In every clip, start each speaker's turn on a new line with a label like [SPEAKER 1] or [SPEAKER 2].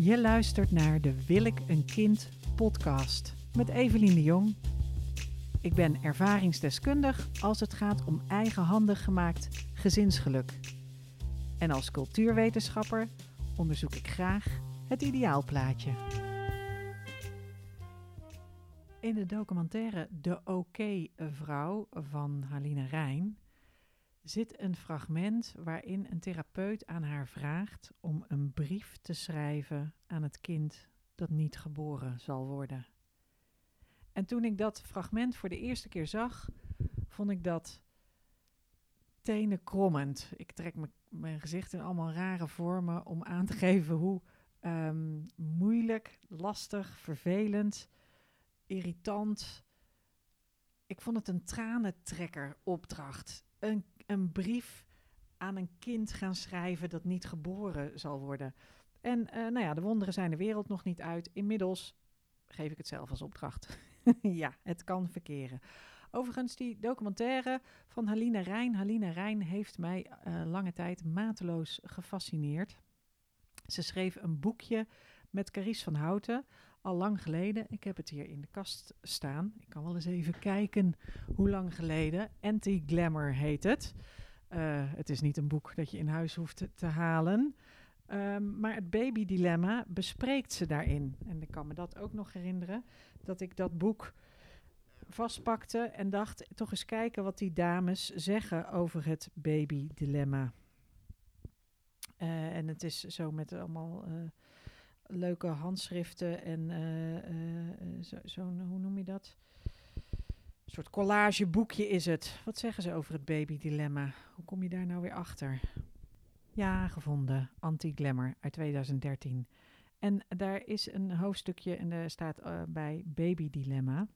[SPEAKER 1] Je luistert naar de Wil ik een kind podcast met Evelien de Jong. Ik ben ervaringsdeskundig als het gaat om eigenhandig gemaakt gezinsgeluk. En als cultuurwetenschapper onderzoek ik graag het ideaalplaatje. In de documentaire De Oké-vrouw van Haline Rijn zit een fragment waarin een therapeut aan haar vraagt om een brief te schrijven aan het kind dat niet geboren zal worden. En toen ik dat fragment voor de eerste keer zag, vond ik dat tenen krommend. Ik trek mijn gezicht in allemaal rare vormen om aan te geven hoe um, moeilijk, lastig, vervelend, irritant. Ik vond het een tranentrekker opdracht. Een, een brief aan een kind gaan schrijven dat niet geboren zal worden. En uh, nou ja, de wonderen zijn de wereld nog niet uit. Inmiddels geef ik het zelf als opdracht. ja, het kan verkeren. Overigens, die documentaire van Halina Rijn. Halina Rijn heeft mij uh, lange tijd mateloos gefascineerd. Ze schreef een boekje met Carice van Houten, al lang geleden. Ik heb het hier in de kast staan. Ik kan wel eens even kijken hoe lang geleden. Anti-Glamour heet het. Uh, het is niet een boek dat je in huis hoeft te, halen. Um, maar het babydilemma bespreekt ze daarin. En ik kan me dat ook nog herinneren, dat ik dat boek vastpakte en dacht, toch eens kijken wat die dames zeggen over het babydilemma. Uh, en het is zo met allemaal uh, leuke handschriften en uh, zo'n, zo hoe noem je dat? Een soort collageboekje is het. Wat zeggen ze over het babydilemma? Hoe kom je daar nou weer achter? Ja, gevonden. Anti-Glamour uit 2013. En daar is een hoofdstukje en daar staat bij babydilemma.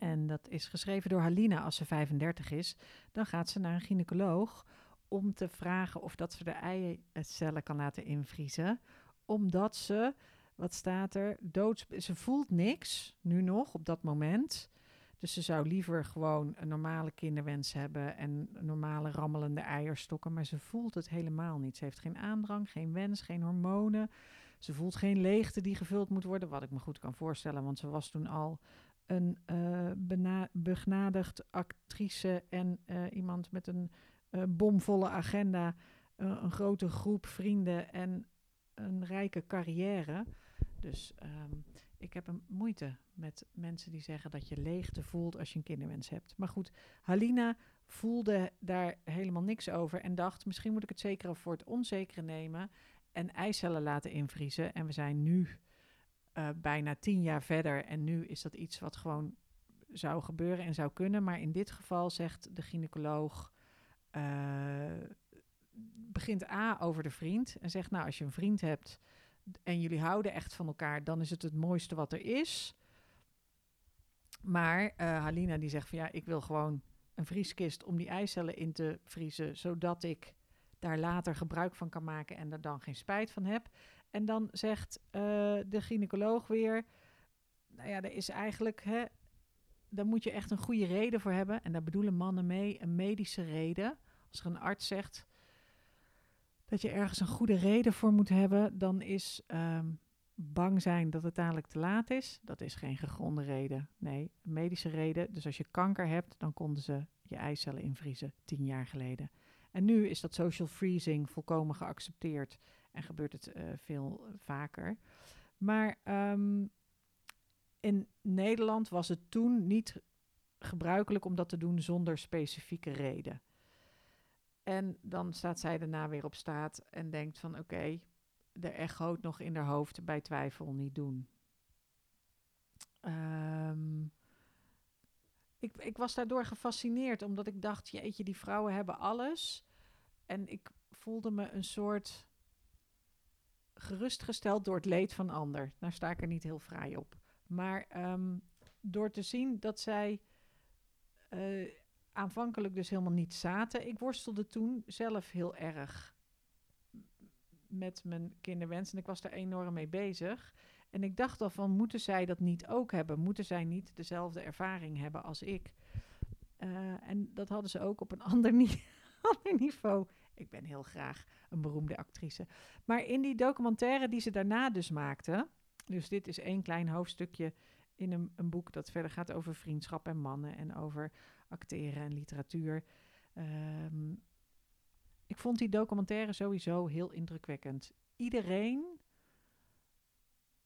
[SPEAKER 1] En dat is geschreven door Halina als ze 35 is. Dan gaat ze naar een gynaecoloog om te vragen of dat ze de eicellen kan laten invriezen. Omdat ze, wat staat er, doods... Ze voelt niks, nu nog, op dat moment. Dus ze zou liever gewoon een normale kinderwens hebben en normale rammelende eierstokken. Maar ze voelt het helemaal niet. Ze heeft geen aandrang, geen wens, geen hormonen. Ze voelt geen leegte die gevuld moet worden, wat ik me goed kan voorstellen. Want ze was toen al een uh, begnadigd actrice en uh, iemand met een uh, bomvolle agenda, een grote groep vrienden en een rijke carrière. Dus um, ik heb een moeite met mensen die zeggen dat je leegte voelt als je een kinderwens hebt. Maar goed, Halina voelde daar helemaal niks over en dacht: misschien moet ik het zekere voor het onzekere nemen en eicellen laten invriezen. En we zijn nu uh, bijna tien jaar verder en nu is dat iets wat gewoon zou gebeuren en zou kunnen. Maar in dit geval zegt de gynaecoloog uh, begint A over de vriend en zegt: Nou, als je een vriend hebt en jullie houden echt van elkaar, dan is het het mooiste wat er is. Maar uh, Halina die zegt van ja, ik wil gewoon een vrieskist om die eicellen in te vriezen, zodat ik daar later gebruik van kan maken en er dan geen spijt van heb. En dan zegt uh, de gynaecoloog weer, nou ja, er is eigenlijk, hè, daar moet je echt een goede reden voor hebben. En daar bedoelen mannen mee een medische reden. Als er een arts zegt dat je ergens een goede reden voor moet hebben, dan is um, bang zijn dat het dadelijk te laat is. Dat is geen gegronde reden. Nee, medische reden. Dus als je kanker hebt, dan konden ze je eicellen invriezen tien jaar geleden. En nu is dat social freezing volkomen geaccepteerd en gebeurt het uh, veel vaker. Maar um, in Nederland was het toen niet gebruikelijk om dat te doen zonder specifieke reden. En dan staat zij daarna weer op staat en denkt van oké, de echoot nog in haar hoofd bij twijfel niet doen. Um, ik, ik was daardoor gefascineerd, omdat ik dacht, jeetje, die vrouwen hebben alles. En ik voelde me een soort gerustgesteld door het leed van ander. Daar sta ik er niet heel vrij op. Maar um, door te zien dat zij uh, aanvankelijk dus helemaal niet zaten. Ik worstelde toen zelf heel erg met mijn kinderwens en ik was daar enorm mee bezig. En ik dacht al van, moeten zij dat niet ook hebben? Moeten zij niet dezelfde ervaring hebben als ik? Uh, en dat hadden ze ook op een ander, ander niveau ik ben heel graag een beroemde actrice. Maar in die documentaire die ze daarna dus maakte, dus dit is één klein hoofdstukje in een, een boek dat verder gaat over vriendschap en mannen en over acteren en literatuur. Ehm, ik vond die documentaire sowieso heel indrukwekkend. Iedereen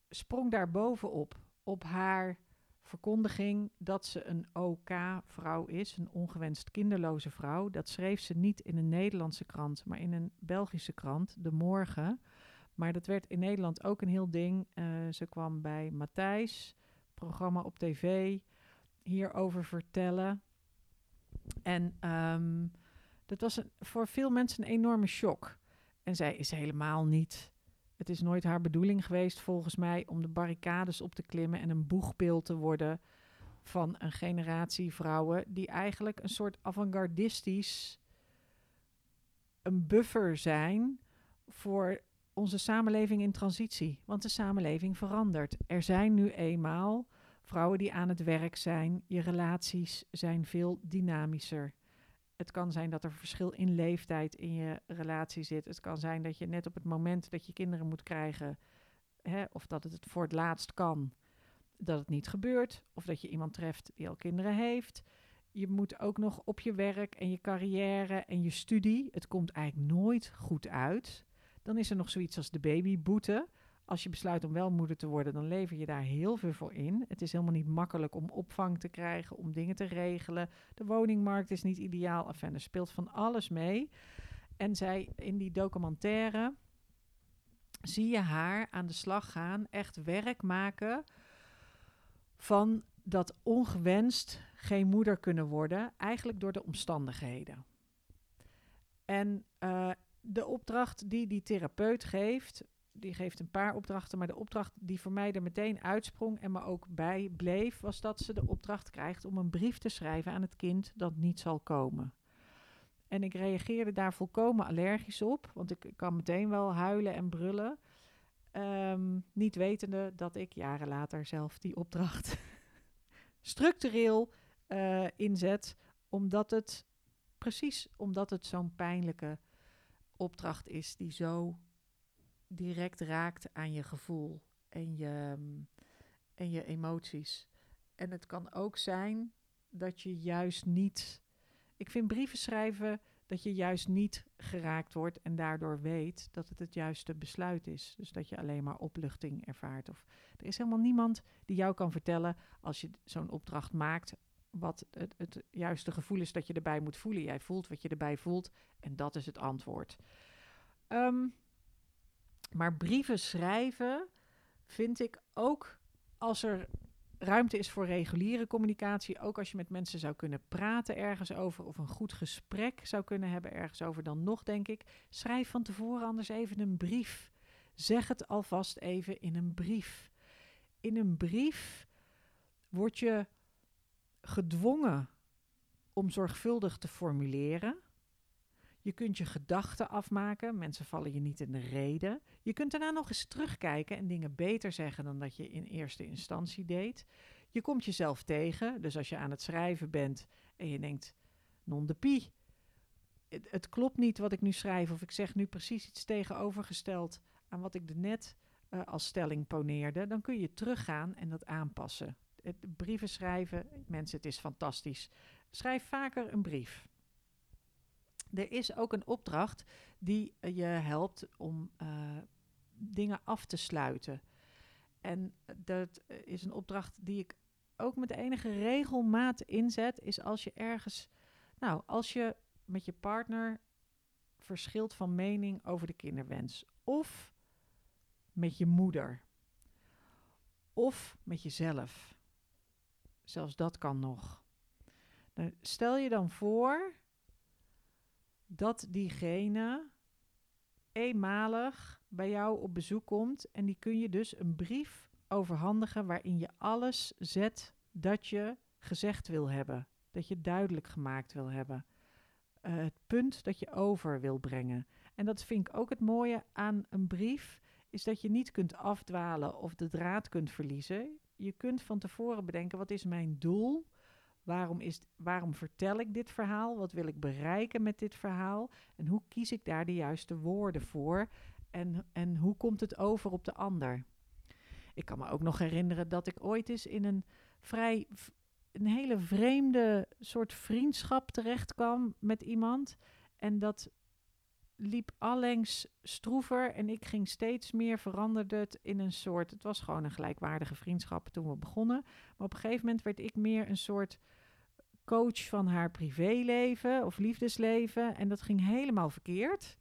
[SPEAKER 1] sprong daar bovenop, op haar verkondiging dat ze een OK-vrouw is, een ongewenst kinderloze vrouw. Dat schreef ze niet in een Nederlandse krant, maar in een Belgische krant, De Morgen. Maar dat werd in Nederland ook een heel ding. Uh, ze kwam bij Matthijs, programma op tv, hierover vertellen. En um, dat was voor veel mensen een enorme shock. En zij is helemaal niet. Het is nooit haar bedoeling geweest, volgens mij, om de barricades op te klimmen en een boegbeeld te worden van een generatie vrouwen die eigenlijk een soort avant-gardistisch een buffer zijn voor onze samenleving in transitie. Want de samenleving verandert. Er zijn nu eenmaal vrouwen die aan het werk zijn. Je relaties zijn veel dynamischer. Het kan zijn dat er verschil in leeftijd in je relatie zit. Het kan zijn dat je net op het moment dat je kinderen moet krijgen, hè, of dat het voor het laatst kan, dat het niet gebeurt. Of dat je iemand treft die al kinderen heeft. Je moet ook nog op je werk en je carrière en je studie. Het komt eigenlijk nooit goed uit. Dan is er nog zoiets als de babyboete. Als je besluit om wel moeder te worden, dan lever je daar heel veel voor in. Het is helemaal niet makkelijk om opvang te krijgen, om dingen te regelen. De woningmarkt is niet ideaal. Enfin, er speelt van alles mee. En zij in die documentaire zie je haar aan de slag gaan, echt werk maken van dat ongewenst geen moeder kunnen worden, eigenlijk door de omstandigheden. En uh, de opdracht die die therapeut geeft, die geeft een paar opdrachten, maar de opdracht die voor mij er meteen uitsprong en me ook bij bleef, was dat ze de opdracht krijgt om een brief te schrijven aan het kind dat niet zal komen. En ik reageerde daar volkomen allergisch op, want ik, kan meteen wel huilen en brullen. Ehm, niet wetende dat ik jaren later zelf die opdracht structureel uh, inzet, omdat het precies omdat het zo'n pijnlijke opdracht is die zo direct raakt aan je gevoel en je, mm, en je emoties. En het kan ook zijn dat je juist niet. Ik vind brieven schrijven dat je juist niet geraakt wordt en daardoor weet dat het het juiste besluit is. Dus dat je alleen maar opluchting ervaart. Of er is helemaal niemand die jou kan vertellen als je zo'n opdracht maakt. Wat het, het juiste gevoel is dat je erbij moet voelen. Jij voelt wat je erbij voelt en dat is het antwoord. Um, maar brieven schrijven vind ik ook als er ruimte is voor reguliere communicatie, ook als je met mensen zou kunnen praten ergens over of een goed gesprek zou kunnen hebben ergens over, dan nog denk ik, schrijf van tevoren anders even een brief. Zeg het alvast even in een brief. In een brief word je gedwongen om zorgvuldig te formuleren. Je kunt je gedachten afmaken, mensen vallen je niet in de reden. Je kunt daarna nog eens terugkijken en dingen beter zeggen dan dat je in eerste instantie deed. Je komt jezelf tegen, dus als je aan het schrijven bent en je denkt, non de pie, het, klopt niet wat ik nu schrijf of ik zeg nu precies iets tegenovergesteld aan wat ik net uh, als stelling poneerde, dan kun je teruggaan en dat aanpassen. Het, brieven schrijven, mensen, het is fantastisch. Schrijf vaker een brief er is ook een opdracht die je helpt om uh, dingen af te sluiten. En dat is een opdracht die ik ook met enige regelmaat inzet, is als je ergens, nou, als je met je partner verschilt van mening over de kinderwens, of met je moeder, of met jezelf. Zelfs dat kan nog. Stel je dan voor dat diegene eenmalig bij jou op bezoek komt en die kun je dus een brief overhandigen waarin je alles zet dat je gezegd wil hebben, dat je duidelijk gemaakt wil hebben. Uh, het punt dat je over wil brengen. En dat vind ik ook het mooie aan een brief, is dat je niet kunt afdwalen of de draad kunt verliezen. Je kunt van tevoren bedenken, wat is mijn doel? Waarom, is, waarom vertel ik dit verhaal? Wat wil ik bereiken met dit verhaal? En hoe kies ik daar de juiste woorden voor? En, en hoe komt het over op de ander? Ik kan me ook nog herinneren dat ik ooit eens in een vrij een hele vreemde soort vriendschap terecht kwam met iemand. En dat liep allengs stroever en ik ging steeds meer, veranderde het in een soort, het was gewoon een gelijkwaardige vriendschap toen we begonnen. Maar op een gegeven moment werd ik meer een soort coach van haar privéleven of liefdesleven en dat ging helemaal verkeerd.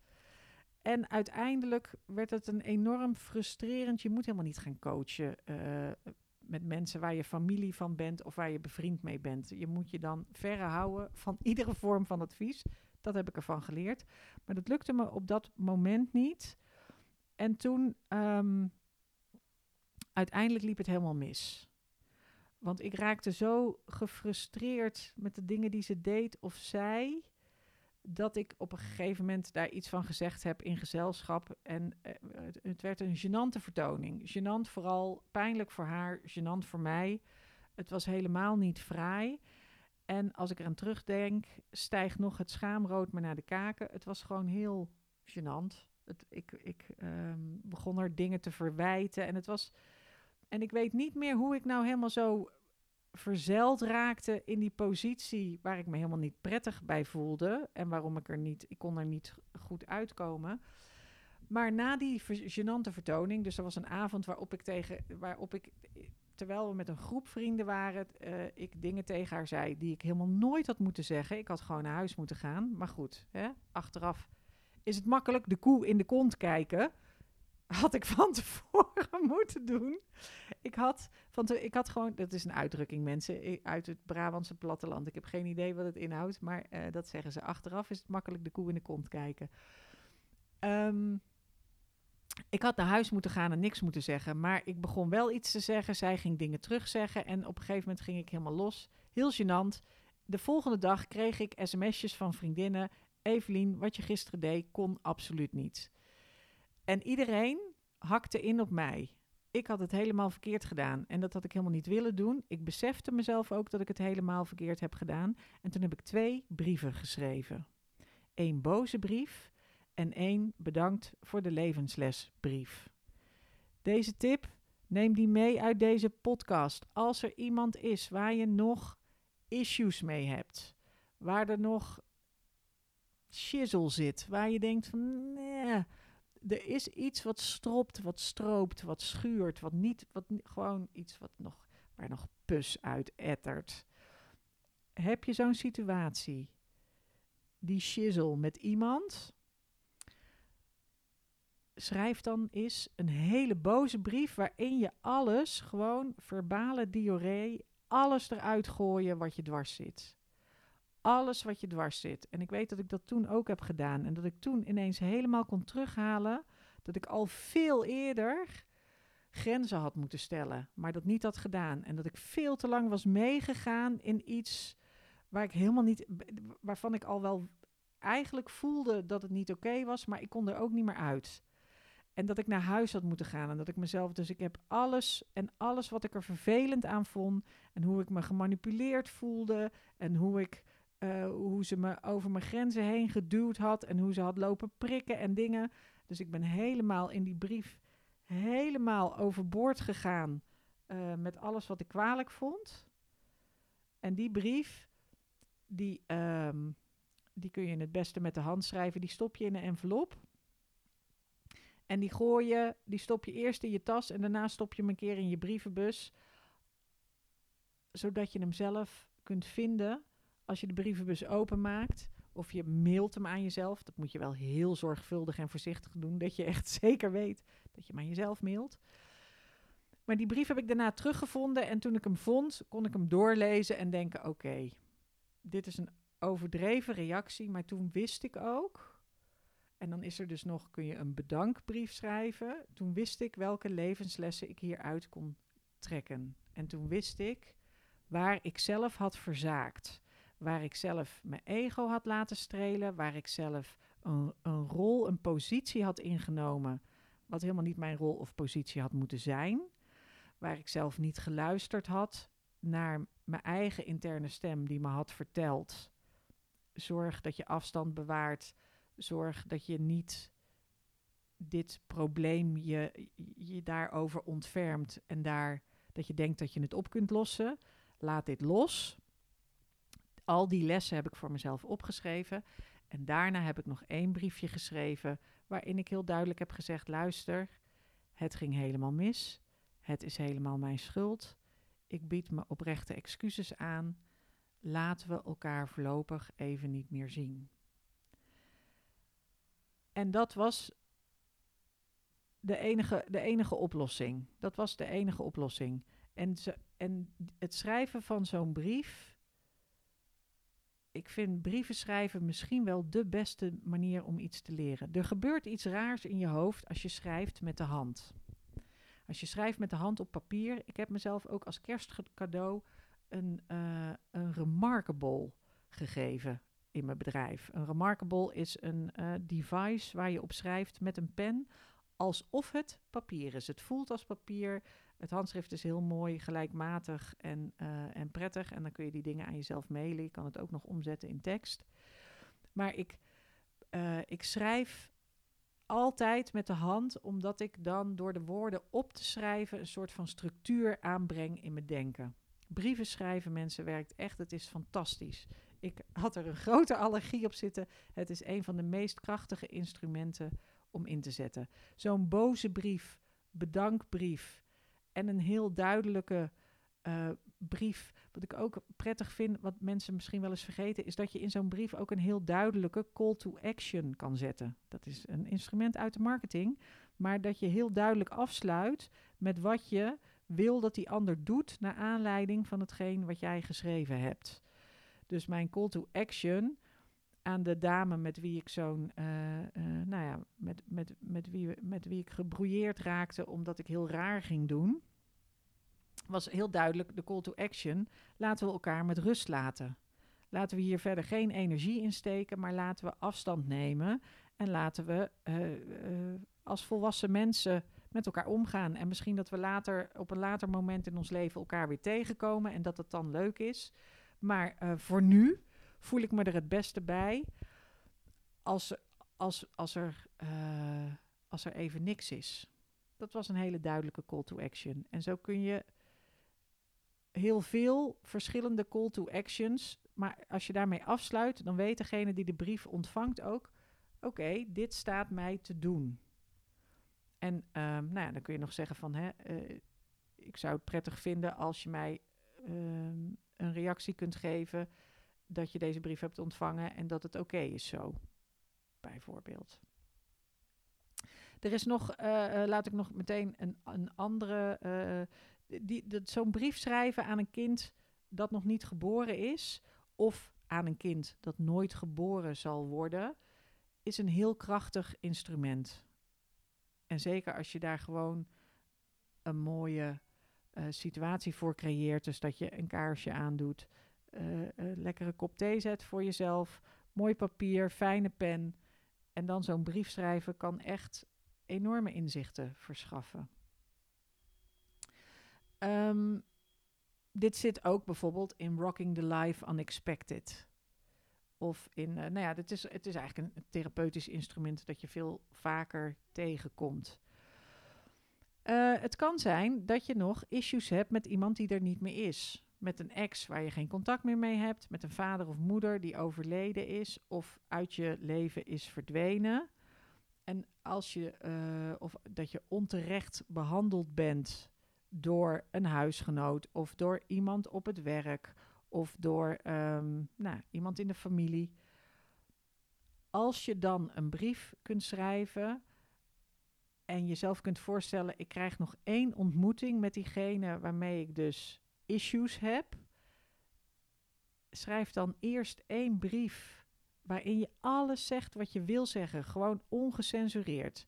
[SPEAKER 1] En uiteindelijk werd het een enorm frustrerend. Je moet helemaal niet gaan coachen uh, met mensen waar je familie van bent of waar je bevriend mee bent. Je moet je dan verre houden van iedere vorm van advies. Dat heb ik ervan geleerd. Maar dat lukte me op dat moment niet. En toen, um, uiteindelijk liep het helemaal mis. Want ik raakte zo gefrustreerd met de dingen die ze deed of zei dat ik op een gegeven moment daar iets van gezegd heb in gezelschap. En uh, het werd een gênante vertoning. Gênant vooral, pijnlijk voor haar, gênant voor mij. Het was helemaal niet fraai. En als ik eraan terugdenk, stijgt nog het schaamrood me naar de kaken. Het was gewoon heel gênant. Het, ik ik um, begon er dingen te verwijten. En het was. En ik weet niet meer hoe ik nou helemaal zo verzeild raakte in die positie waar ik me helemaal niet prettig bij voelde en waarom ik er niet, ik kon er niet goed uitkomen. Maar na die gênante vertoning, dus er was een avond waarop ik tegen, waarop ik, terwijl we met een groep vrienden waren, uh, ik dingen tegen haar zei die ik helemaal nooit had moeten zeggen. Ik had gewoon naar huis moeten gaan. Maar goed, hè, achteraf is het makkelijk de koe in de kont kijken had ik van tevoren moeten doen. Ik had, van te, ik had gewoon, dat is een uitdrukking mensen, uit het Brabantse platteland. Ik heb geen idee wat het inhoudt, maar uh, dat zeggen ze. Achteraf is het makkelijk de koe in de kont kijken. Um, ik had naar huis moeten gaan en niks moeten zeggen, maar ik begon wel iets te zeggen. Zij ging dingen terugzeggen en op een gegeven moment ging ik helemaal los. Heel gênant. De volgende dag kreeg ik sms'jes van vriendinnen. Evelien, wat je gisteren deed, kon absoluut niet. En iedereen hakte in op mij. Ik had het helemaal verkeerd gedaan en dat had ik helemaal niet willen doen. Ik besefte mezelf ook dat ik het helemaal verkeerd heb gedaan. En toen heb ik twee brieven geschreven. Eén boze brief en één bedankt voor de levenslesbrief. Deze tip, neem die mee uit deze podcast. Als er iemand is waar je nog issues mee hebt, waar er nog shizzle zit, waar je denkt van nee, er is iets wat stropt, wat stroopt, wat schuurt, wat niet, wat gewoon iets wat nog, waar nog pus uit ettert. Heb je zo'n situatie, die shizzle met iemand? Schrijf dan eens een hele boze brief waarin je alles, gewoon verbale diarree, alles eruit gooien wat je dwars zit alles wat je dwars zit. En ik weet dat ik dat toen ook heb gedaan. En dat ik toen ineens helemaal kon terughalen dat ik al veel eerder grenzen had moeten stellen, maar dat niet had gedaan. En dat ik veel te lang was meegegaan in iets waar ik helemaal niet, waarvan ik al wel eigenlijk voelde dat het niet oké was, maar ik kon er ook niet meer uit. En dat ik naar huis had moeten gaan. En dat ik mezelf, dus ik heb alles en alles wat ik er vervelend aan vond. En hoe ik me gemanipuleerd voelde. En hoe ik uh, hoe ze me over mijn grenzen heen geduwd had en hoe ze had lopen prikken en dingen. Dus ik ben helemaal in die brief helemaal overboord gegaan uh, met alles wat ik kwalijk vond. En die brief, die, um, die kun je het beste met de hand schrijven. Die stop je in een envelop. En die gooi je, die stop je eerst in je tas en daarna stop je hem een keer in je brievenbus. Zodat je hem zelf kunt vinden als je de brievenbus openmaakt of je mailt hem aan jezelf. Dat moet je wel heel zorgvuldig en voorzichtig doen, dat je echt zeker weet dat je hem aan jezelf mailt. Maar die brief heb ik daarna teruggevonden en toen ik hem vond, kon ik hem doorlezen en denken: oké, dit is een overdreven reactie, maar toen wist ik ook. En dan is er dus nog, kun je een bedankbrief schrijven. Toen wist ik welke levenslessen ik hieruit kon trekken. En toen wist ik waar ik zelf had verzaakt. Waar ik zelf mijn ego had laten strelen, waar ik zelf een, een rol, een positie had ingenomen, wat helemaal niet mijn rol of positie had moeten zijn, waar ik zelf niet geluisterd had naar mijn eigen interne stem die me had verteld: zorg dat je afstand bewaart, zorg dat je niet dit probleem je, je daarover ontfermt en daar dat je denkt dat je het op kunt lossen. Laat dit los. Al die lessen heb ik voor mezelf opgeschreven. En daarna heb ik nog één briefje geschreven waarin ik heel duidelijk heb gezegd: luister, het ging helemaal mis. Het is helemaal mijn schuld. Ik bied me oprechte excuses aan. Laten we elkaar voorlopig even niet meer zien. En dat was de enige, de enige oplossing. Dat was de enige oplossing. En, ze, en het schrijven van zo'n brief. Ik vind brieven schrijven misschien wel de beste manier om iets te leren. Er gebeurt iets raars in je hoofd als je schrijft met de hand. Als je schrijft met de hand op papier. Ik heb mezelf ook als kerstcadeau een, uh, een Remarkable gegeven in mijn bedrijf. Een Remarkable is een uh, device waar je op schrijft met een pen alsof het papier is. Het voelt als papier. Het handschrift is heel mooi, gelijkmatig en, uh, en prettig. En dan kun je die dingen aan jezelf mailen. Je kan het ook nog omzetten in tekst. Maar ik, uh, ik schrijf altijd met de hand, omdat ik dan door de woorden op te schrijven een soort van structuur aanbreng in mijn denken. Brieven schrijven, mensen, werkt echt. Het is fantastisch. Ik had er een grote allergie op zitten. Het is een van de meest krachtige instrumenten om in te zetten. Zo'n boze brief, bedankbrief en een heel duidelijke uh, brief. Wat ik ook prettig vind, wat mensen misschien wel eens vergeten, is dat je in zo'n brief ook een heel duidelijke call to action kan zetten. Dat is een instrument uit de marketing, maar dat je heel duidelijk afsluit met wat je wil dat die ander doet naar aanleiding van hetgeen wat jij geschreven hebt. Dus mijn call to action aan de dame met wie ik zo'n, uh, uh, nou ja, met, met, met, wie, met wie ik gebrouilleerd raakte omdat ik heel raar ging doen, was heel duidelijk de call to action. Laten we elkaar met rust laten. Laten we hier verder geen energie in steken, maar laten we afstand nemen en laten we uh, als volwassen mensen met elkaar omgaan. En misschien dat we later, op een later moment in ons leven elkaar weer tegenkomen en dat het dan leuk is. Maar voor nu voel ik me er het beste bij als, als, als, er, uh, als er even niks is. Dat was een hele duidelijke call to action. En zo kun je heel veel verschillende call to actions. Maar als je daarmee afsluit, dan weet degene die de brief ontvangt ook: oké, dit staat mij te doen. En um, nou ja, dan kun je nog zeggen van, hè, uh, ik zou het prettig vinden als je mij um, een reactie kunt geven dat je deze brief hebt ontvangen en dat het oké is zo, bijvoorbeeld. Er is nog, uh, uh, laat ik nog meteen een, een andere, uh, die, zo'n brief schrijven aan een kind dat nog niet geboren is, of aan een kind dat nooit geboren zal worden, is een heel krachtig instrument. En zeker als je daar gewoon een mooie situatie voor creëert, dus dat je een kaarsje aandoet, een lekkere kop thee zet voor jezelf, mooi papier, fijne pen. En dan zo'n brief schrijven kan echt enorme inzichten verschaffen. Um, dit zit ook bijvoorbeeld in Rocking the Life Unexpected. Of in, nou ja, dit is, het is eigenlijk een therapeutisch instrument dat je veel vaker tegenkomt. Uh, het kan zijn dat je nog issues hebt met iemand die er niet meer is met een ex waar je geen contact meer mee hebt, met een vader of moeder die overleden is of uit je leven is verdwenen. En als je, uh, of dat je onterecht behandeld bent door een huisgenoot of door iemand op het werk of door um, nou, iemand in de familie. Als je dan een brief kunt schrijven en jezelf kunt voorstellen, ik krijg nog één ontmoeting met diegene waarmee ik dus issues heb, schrijf dan eerst één brief waarin je alles zegt wat je wil zeggen, gewoon ongecensureerd.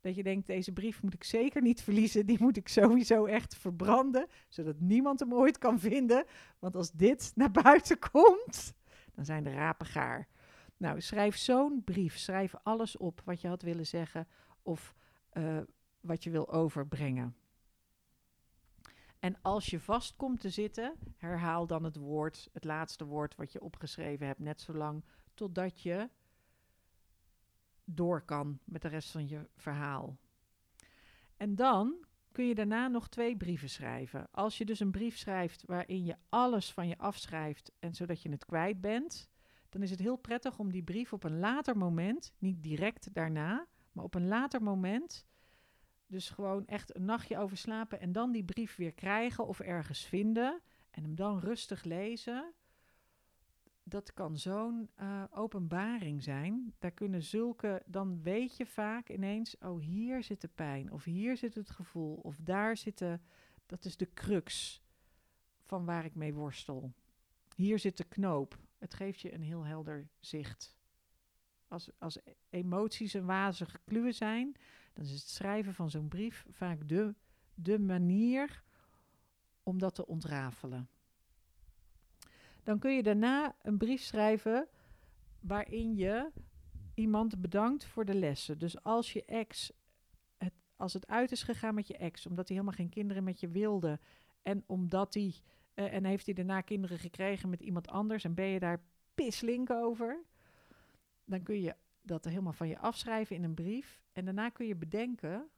[SPEAKER 1] Dat je denkt, deze brief moet ik zeker niet verliezen, die moet ik sowieso echt verbranden, zodat niemand hem ooit kan vinden. Want als dit naar buiten komt, dan zijn de rapen gaar. Nou, schrijf zo'n brief, schrijf alles op wat je had willen zeggen of uh, wat je wil overbrengen. En als je vast komt te zitten, herhaal dan het woord, het laatste woord wat je opgeschreven hebt, net zolang totdat je door kan met de rest van je verhaal. En dan kun je daarna nog twee brieven schrijven. Als je dus een brief schrijft waarin je alles van je afschrijft en zodat je het kwijt bent, dan is het heel prettig om die brief op een later moment, niet direct daarna, maar op een later moment, dus gewoon echt een nachtje over slapen en dan die brief weer krijgen of ergens vinden en hem dan rustig lezen. Dat kan zo'n uh, openbaring zijn. Daar kunnen zulke, dan weet je vaak ineens, oh hier zit de pijn, of hier zit het gevoel, of daar zit de, dat is de crux van waar ik mee worstel. Hier zit de knoop. Het geeft je een heel helder zicht. Als, als emoties een wazige kluwen zijn, dan is het schrijven van zo'n brief vaak de, de manier om dat te ontrafelen. Dan kun je daarna een brief schrijven waarin je iemand bedankt voor de lessen. Dus als je ex, het, als het uit is gegaan met je ex, omdat hij helemaal geen kinderen met je wilde en omdat hij uh, en heeft hij daarna kinderen gekregen met iemand anders en ben je daar pislink over, dan kun je dat helemaal van je afschrijven in een brief. En daarna kun je bedenken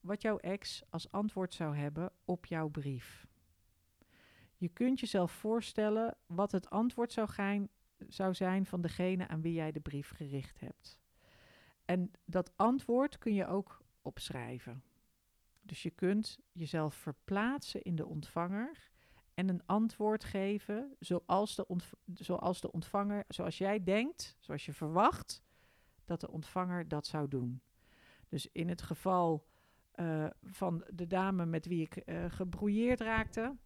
[SPEAKER 1] wat jouw ex als antwoord zou hebben op jouw brief. Je kunt jezelf voorstellen wat het antwoord zou, gaan, zou zijn van degene aan wie jij de brief gericht hebt. En dat antwoord kun je ook opschrijven. Dus je kunt jezelf verplaatsen in de ontvanger en een antwoord geven zoals de, zoals de ontvanger, zoals jij denkt, zoals je verwacht dat de ontvanger dat zou doen. Dus in het geval uh, van de dame met wie ik uh, gebrouilleerd raakte,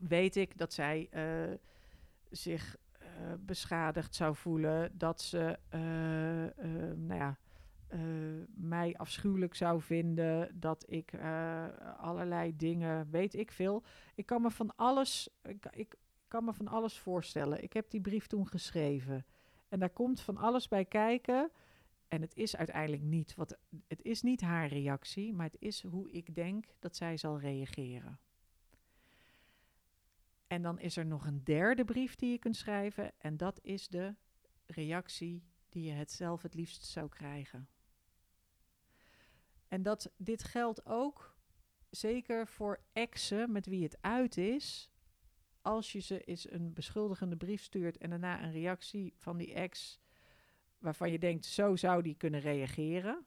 [SPEAKER 1] weet ik dat zij uh, zich beschadigd zou voelen, dat ze nou ja, uh, mij afschuwelijk zou vinden, dat ik uh, allerlei dingen, weet ik veel. Ik kan me van alles, ik, kan me van alles voorstellen. Ik heb die brief toen geschreven en daar komt van alles bij kijken. En het is uiteindelijk niet wat, het is niet haar reactie, maar het is hoe ik denk dat zij zal reageren. En dan is er nog een derde brief die je kunt schrijven en dat is de reactie die je het zelf het liefst zou krijgen. En dat dit geldt ook zeker voor exen met wie het uit is. Als je ze eens een beschuldigende brief stuurt en daarna een reactie van die ex waarvan je denkt, zo zou die kunnen reageren.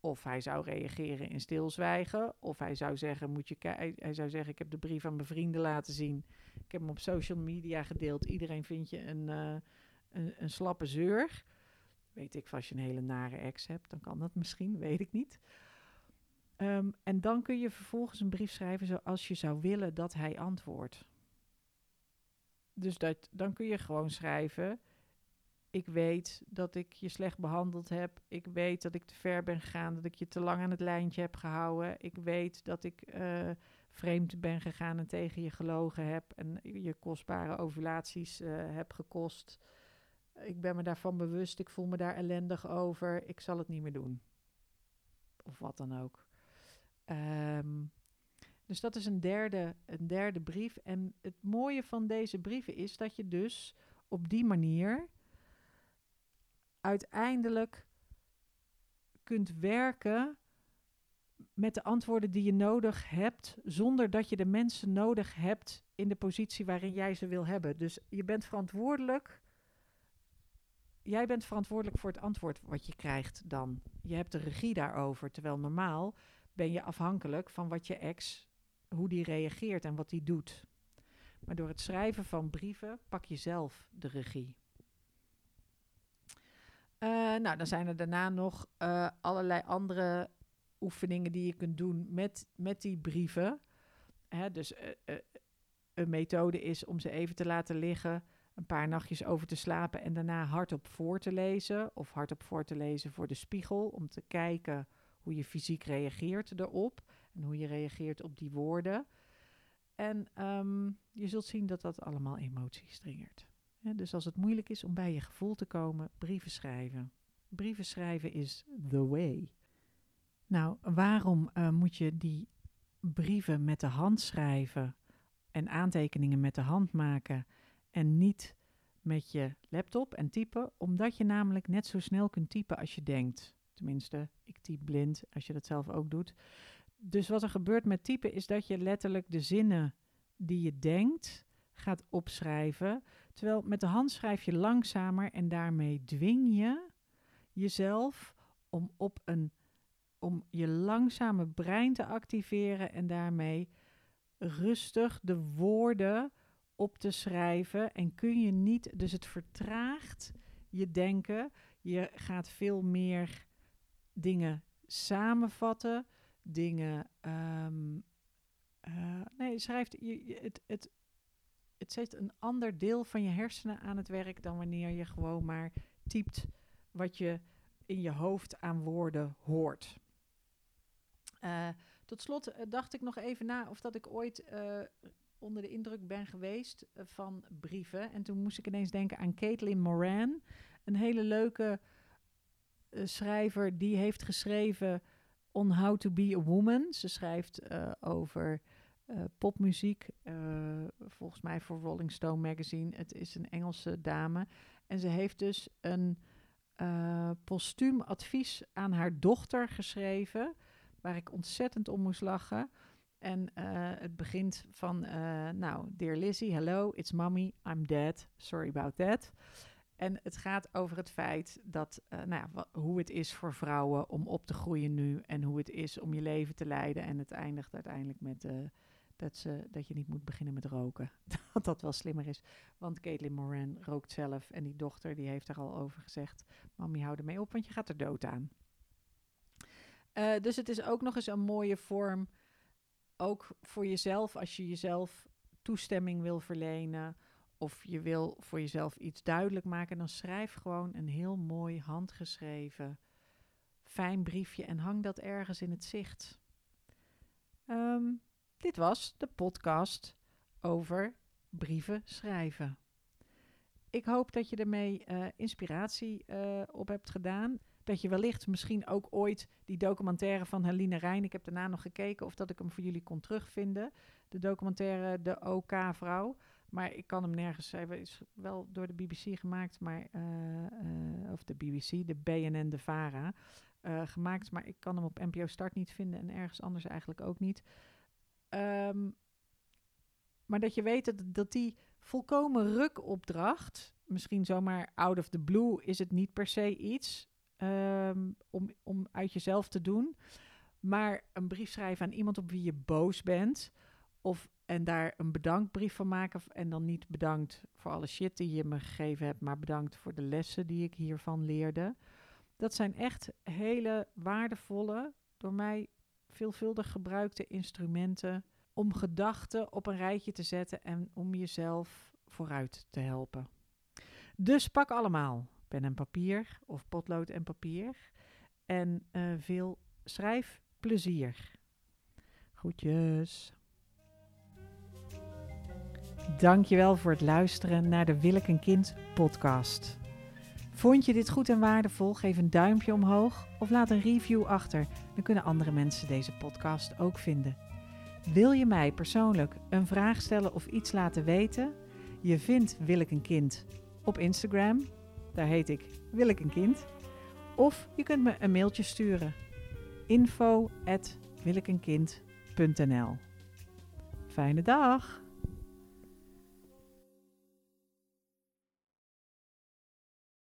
[SPEAKER 1] Of hij zou reageren in stilzwijgen. Of hij zou zeggen, moet je hij zou zeggen, ik heb de brief aan mijn vrienden laten zien. Ik heb hem op social media gedeeld. Iedereen vindt je een, uh, een, een slappe zeur. Weet ik, als je een hele nare ex hebt, dan kan dat misschien, weet ik niet. Um, en dan kun je vervolgens een brief schrijven zoals je zou willen dat hij antwoordt. Dus dat, dan kun je gewoon schrijven: Ik weet dat ik je slecht behandeld heb. Ik weet dat ik te ver ben gegaan, dat ik je te lang aan het lijntje heb gehouden. Ik weet dat ik uh, vreemd ben gegaan en tegen je gelogen heb en je kostbare ovulaties uh, heb gekost. Ik ben me daarvan bewust, ik voel me daar ellendig over, ik zal het niet meer doen. Of wat dan ook. Um, dus dat is een derde, een derde brief. En het mooie van deze brieven is dat je dus op die manier uiteindelijk kunt werken met de antwoorden die je nodig hebt, zonder dat je de mensen nodig hebt in de positie waarin jij ze wil hebben. Dus je bent verantwoordelijk jij bent verantwoordelijk voor het antwoord wat je krijgt dan. Je hebt de regie daarover. Terwijl normaal ben je afhankelijk van wat je ex, hoe die reageert en wat die doet. Maar door het schrijven van brieven pak je zelf de regie. Uh, nou, dan zijn er daarna nog uh, allerlei andere oefeningen die je kunt doen met, met die brieven. Hè, dus uh, een methode is om ze even te laten liggen een paar nachtjes over te slapen en daarna hardop voor te lezen. Of hardop voor te lezen voor de spiegel. Om te kijken hoe je fysiek reageert erop. En hoe je reageert op die woorden. En um, je zult zien dat dat allemaal emoties triggert. dus als het moeilijk is om bij je gevoel te komen, brieven schrijven. Brieven schrijven is the way. Nou, waarom uh, moet je die brieven met de hand schrijven en aantekeningen met de hand maken en niet met je laptop en typen, omdat je namelijk net zo snel kunt typen als je denkt. Tenminste, ik typ blind als je dat zelf ook doet. Dus wat er gebeurt met typen is dat je letterlijk de zinnen die je denkt gaat opschrijven. Terwijl met de hand schrijf je langzamer en daarmee dwing je jezelf om op een om je langzame brein te activeren en daarmee rustig de woorden op te schrijven. En kun je niet, dus het vertraagt je denken. Je gaat veel meer dingen samenvatten, dingen. Um, uh, nee, schrijft je, het, het, het zet een ander deel van je hersenen aan het werk dan wanneer je gewoon maar typt wat je in je hoofd aan woorden hoort. Uh, tot slot uh, dacht ik nog even na of dat ik ooit onder de indruk ben geweest van brieven. En toen moest ik ineens denken aan Caitlin Moran, een hele leuke schrijver die heeft geschreven On How to Be a Woman. Ze schrijft over popmuziek, volgens mij voor Rolling Stone magazine. Het is een Engelse dame. En ze heeft dus een postuum advies aan haar dochter geschreven waar ik ontzettend om moest lachen. En uh, het begint van, uh, nou, dear Lizzie, hello, it's mommy, I'm dead, sorry about that. En het gaat over het feit dat, uh, nou ja, hoe het is voor vrouwen om op te groeien nu en hoe het is om je leven te leiden. En het eindigt uiteindelijk met dat, ze, dat je niet moet beginnen met roken. dat dat wel slimmer is. Want Caitlin Moran rookt zelf en die dochter die heeft er al over gezegd, mami hou ermee op, want je gaat er dood aan. Dus het is ook nog eens een mooie vorm, ook voor jezelf, als je jezelf toestemming wil verlenen of je wil voor jezelf iets duidelijk maken, dan schrijf gewoon een heel mooi handgeschreven fijn briefje en hang dat ergens in het zicht. Um, dit was de podcast over brieven schrijven. Ik hoop dat je ermee uh, inspiratie uh, op hebt gedaan dat je wellicht misschien ook ooit die documentaire van Helene Rijn, ik heb daarna nog gekeken of dat ik hem voor jullie kon terugvinden, de documentaire De OK-vrouw. Maar ik kan hem nergens, hij is wel door de BBC gemaakt, maar, uh, uh, of de BBC, de BNN, de VARA, uh, gemaakt. Maar ik kan hem op NPO Start niet vinden en ergens anders eigenlijk ook niet. Um, maar dat je weet dat, dat die volkomen rukopdracht, misschien zomaar out of the blue, is het niet per se iets um, om, om uit jezelf te doen. Maar een brief schrijven aan iemand op wie je boos bent. Of, en daar een bedankbrief van maken. En dan niet bedankt voor alle shit die je me gegeven hebt. Maar bedankt voor de lessen die ik hiervan leerde. Dat zijn echt hele waardevolle, door mij veelvuldig gebruikte instrumenten. Om gedachten op een rijtje te zetten en om jezelf vooruit te helpen. Dus pak allemaal pen en papier of potlood en papier. En uh, veel schrijfplezier. Groetjes. Dankjewel voor het luisteren naar de Wil ik een kind podcast. Vond je dit goed en waardevol? Geef een duimpje omhoog of laat een review achter. Dan kunnen andere mensen deze podcast ook vinden. Wil je mij persoonlijk een vraag stellen of iets laten weten? Je vindt Wil ik een kind op Instagram daar heet ik Wil ik een kind? Of je kunt me een mailtje sturen. info Fijne dag!